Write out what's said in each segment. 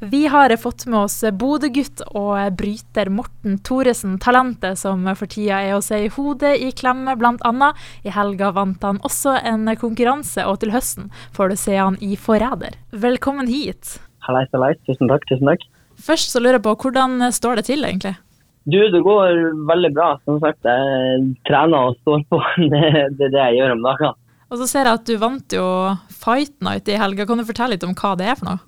Vi har fått med oss Bodø-gutt og bryter Morten Thoresen, talentet som for tida er å se i hodet i klemme, bl.a. I helga vant han også en konkurranse, og til høsten får du se han i Forræder. Velkommen hit. Hallais, hallais. Tusen takk. tusen takk. Først så lurer jeg på, hvordan står det til, egentlig? Du, det går veldig bra. Som sagt, jeg trener og står på. Det er det jeg gjør om dagene. Og så ser jeg at du vant jo Fight Night i helga. Kan du fortelle litt om hva det er for noe?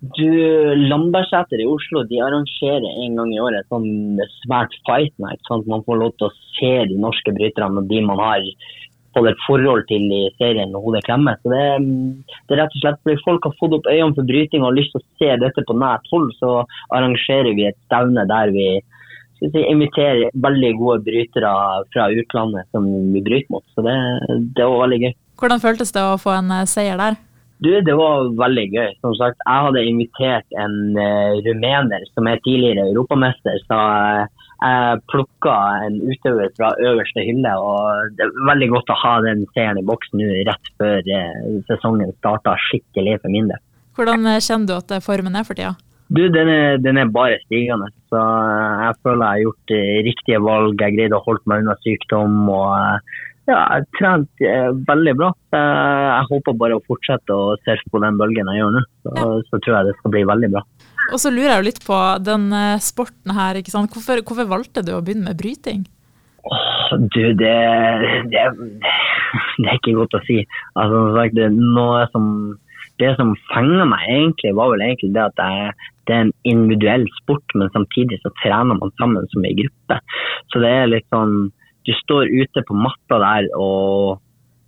Du, Lambertseter i Oslo de arrangerer en gang i året sånn svært fight night, sånn at man får lov til å se de norske bryterne og de man har fått et forhold til i serien med hodet klemmer. Så det, det, er rett og slett fordi folk har fått opp øynene for bryting og har lyst til å se dette på nært hold, så arrangerer vi et stevne der vi si, inviterer veldig gode brytere fra utlandet som vi bryter mot. Så det, det var veldig gøy. Hvordan føltes det å få en eh, seier der? Du, Det var veldig gøy. Som sagt, Jeg hadde invitert en uh, rumener som er tidligere europamester. Så uh, jeg plukka en utøver fra øverste hylle. og Det er veldig godt å ha den seieren i boksen nå rett før uh, sesongen starta skikkelig for min del. Hvordan kjenner du at formen er for tida? Du, den er, den er, bare stigende. Så jeg føler jeg har gjort riktige valg. Jeg greide å holde meg unna sykdom. og ja, jeg har trent eh, veldig bra. Jeg håper bare å fortsette å surfe på den bølgen jeg gjør nå. Så, ja. så, tror jeg det skal bli veldig bra. Og så lurer jeg jo litt på den eh, sporten her. ikke sant? Hvorfor, hvorfor valgte du å begynne med bryting? Oh, du, det, det, det, er ikke godt å si. Altså, det, noe som, det som fenger meg, egentlig, var vel egentlig det at jeg, det er en individuell sport, men samtidig så trener man sammen som en gruppe. Så det er litt sånn du står ute på matta der og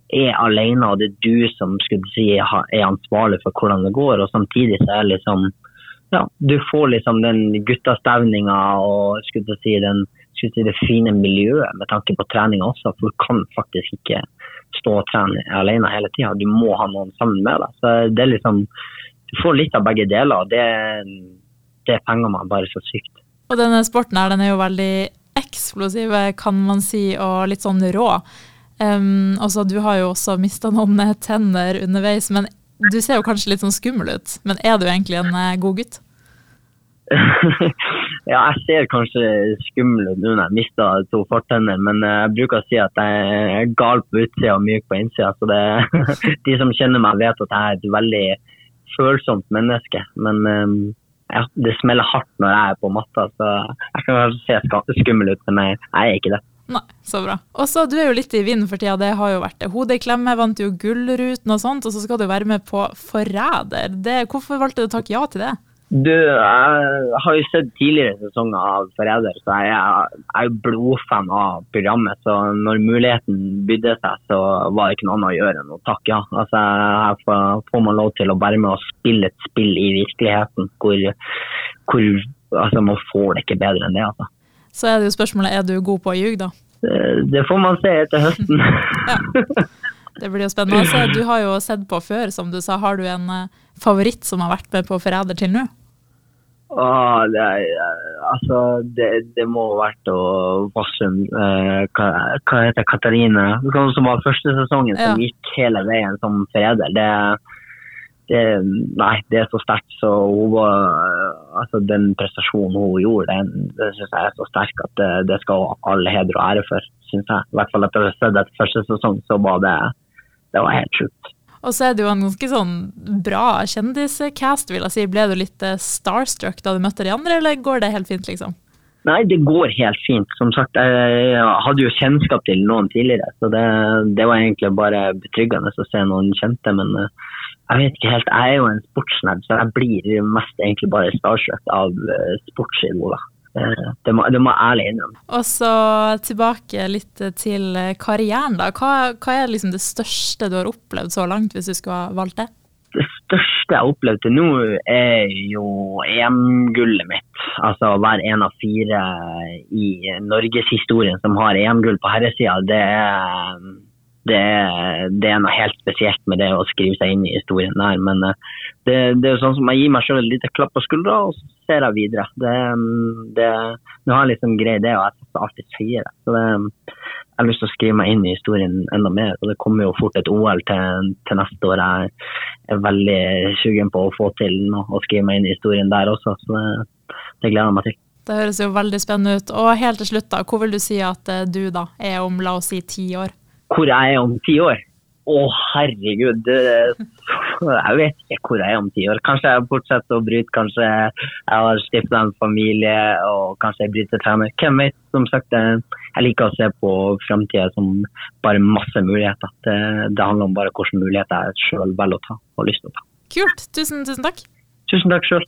er alene, og det er du som si, er ansvarlig for hvordan det går. Og samtidig så er liksom ja, Du får liksom den guttastevninga og skulle si, den, skulle si, det fine miljøet med tanke på trening også. For du kan faktisk ikke stå og trene alene hele tida. Du må ha noen sammen med deg. Så det er liksom Du får litt av begge deler. og Det, det fenger meg bare så sykt. Og denne sporten her, den er jo veldig eksplosive, kan man si, og litt sånn rå. Um, altså, du har jo også mista noen tenner underveis, men du ser jo kanskje litt sånn skummel ut. Men er du egentlig en uh, god gutt? ja, jeg ser kanskje skummel ut nå når jeg mista to fortenner, men uh, jeg bruker å si at jeg er gal på utsida og myk på innsida. Så det, de som kjenner meg, vet at jeg er et veldig følsomt menneske. Men um, ja, det smeller hardt når jeg er på matta, så jeg kan se skummel ut, men jeg, er ikke det. Nei, så bra. Og så Du er jo litt i vinden for tida. Det har jo vært hodeklemme, vant jo Gullruten og sånt, og så skal du være med på Forræder. Hvorfor valgte du å takke ja til det? Du, jeg har jo sett tidligere sesonger av Forræder, så jeg, er jo blodfan av programmet. Så når muligheten bydde seg, så var det ikke noe annet å gjøre enn å takke ja. Altså, her får, man lov til å være med og spille et spill i virkeligheten hvor, hvor altså, man får det ikke bedre enn det. altså. Så er det jo spørsmålet, er du god på å ljuge, da? Det, det får man se etter høsten. ja. Det blir jo spennende. Altså, du har jo sett på før, som du sa. Har du en eh, favoritt som har vært med på Forræder til nå? Ah, det, altså, det, det, må ha vært å Vassum eh, hva, hva, heter Katarina? Som var første sesongen, ja. som gikk hele veien som freder. Det, det, nei, det er så sterkt. Så hun var, altså, den prestasjonen hun gjorde, den, det syns jeg er så sterk at det, det skal alle heder og ære for. Synes jeg. I hvert fall etter etter første sesong, så var det, det var helt sjukt. Og så er det jo en ganske sånn bra kjendiscast, vil jeg si. Ble du litt eh, starstruck da du møtte de andre, eller går det helt fint, liksom? Nei, det går helt fint. Som sagt, jeg hadde jo kjennskap til noen tidligere, så det, det var egentlig bare betryggende å se noen kjente. Men eh, jeg vet ikke helt, jeg er jo en sportsnerd, så jeg blir mest egentlig bare starstruck av eh, sportsidoler. Eh, det må, det må jeg ærlig innrømme. Og så tilbake litt til karrieren. da. Hva, hva, er liksom det største du har opplevd så langt, hvis du skulle ha valgt det? Det største jeg har opplevd til nå, er jo EM-gullet mitt. Altså å være en av fire i norgeshistorien som har EM-gull på herresida. Det er det, det, er noe helt spesielt med det å skrive seg inn i historien der. Men eh, det, det er sånn som jeg gir meg sjøl et lite klapp på skuldra, og så ser jeg videre. Det, det, nå har jeg liksom greid det, og jeg setter alltid høyere. Så det, jeg har lyst til å skrive meg inn i historien enda mer. og Det kommer jo fort et OL til, til neste år. Jeg er veldig sugen på å få til noe, og skrive meg inn i historien der også. Så det, det gleder jeg meg til. Det høres jo veldig spennende ut. Og helt til slutt, da, hvor vil du si at eh, du da er om la oss si ti år? Hvor jeg er om ti år? Å, herregud. Jeg vet ikke hvor jeg er om ti år. Kanskje jeg fortsetter å bryte, kanskje jeg har stifta en familie og kanskje jeg bryter trener. Hvem vet? Som sagt, jeg liker å se på framtida som bare masse muligheter. Det, det, handler om bare hvilke muligheter jeg sjøl velger å ta og lyst til å ta. Kult. Tusen, tusen takk. Tusen takk sjøl.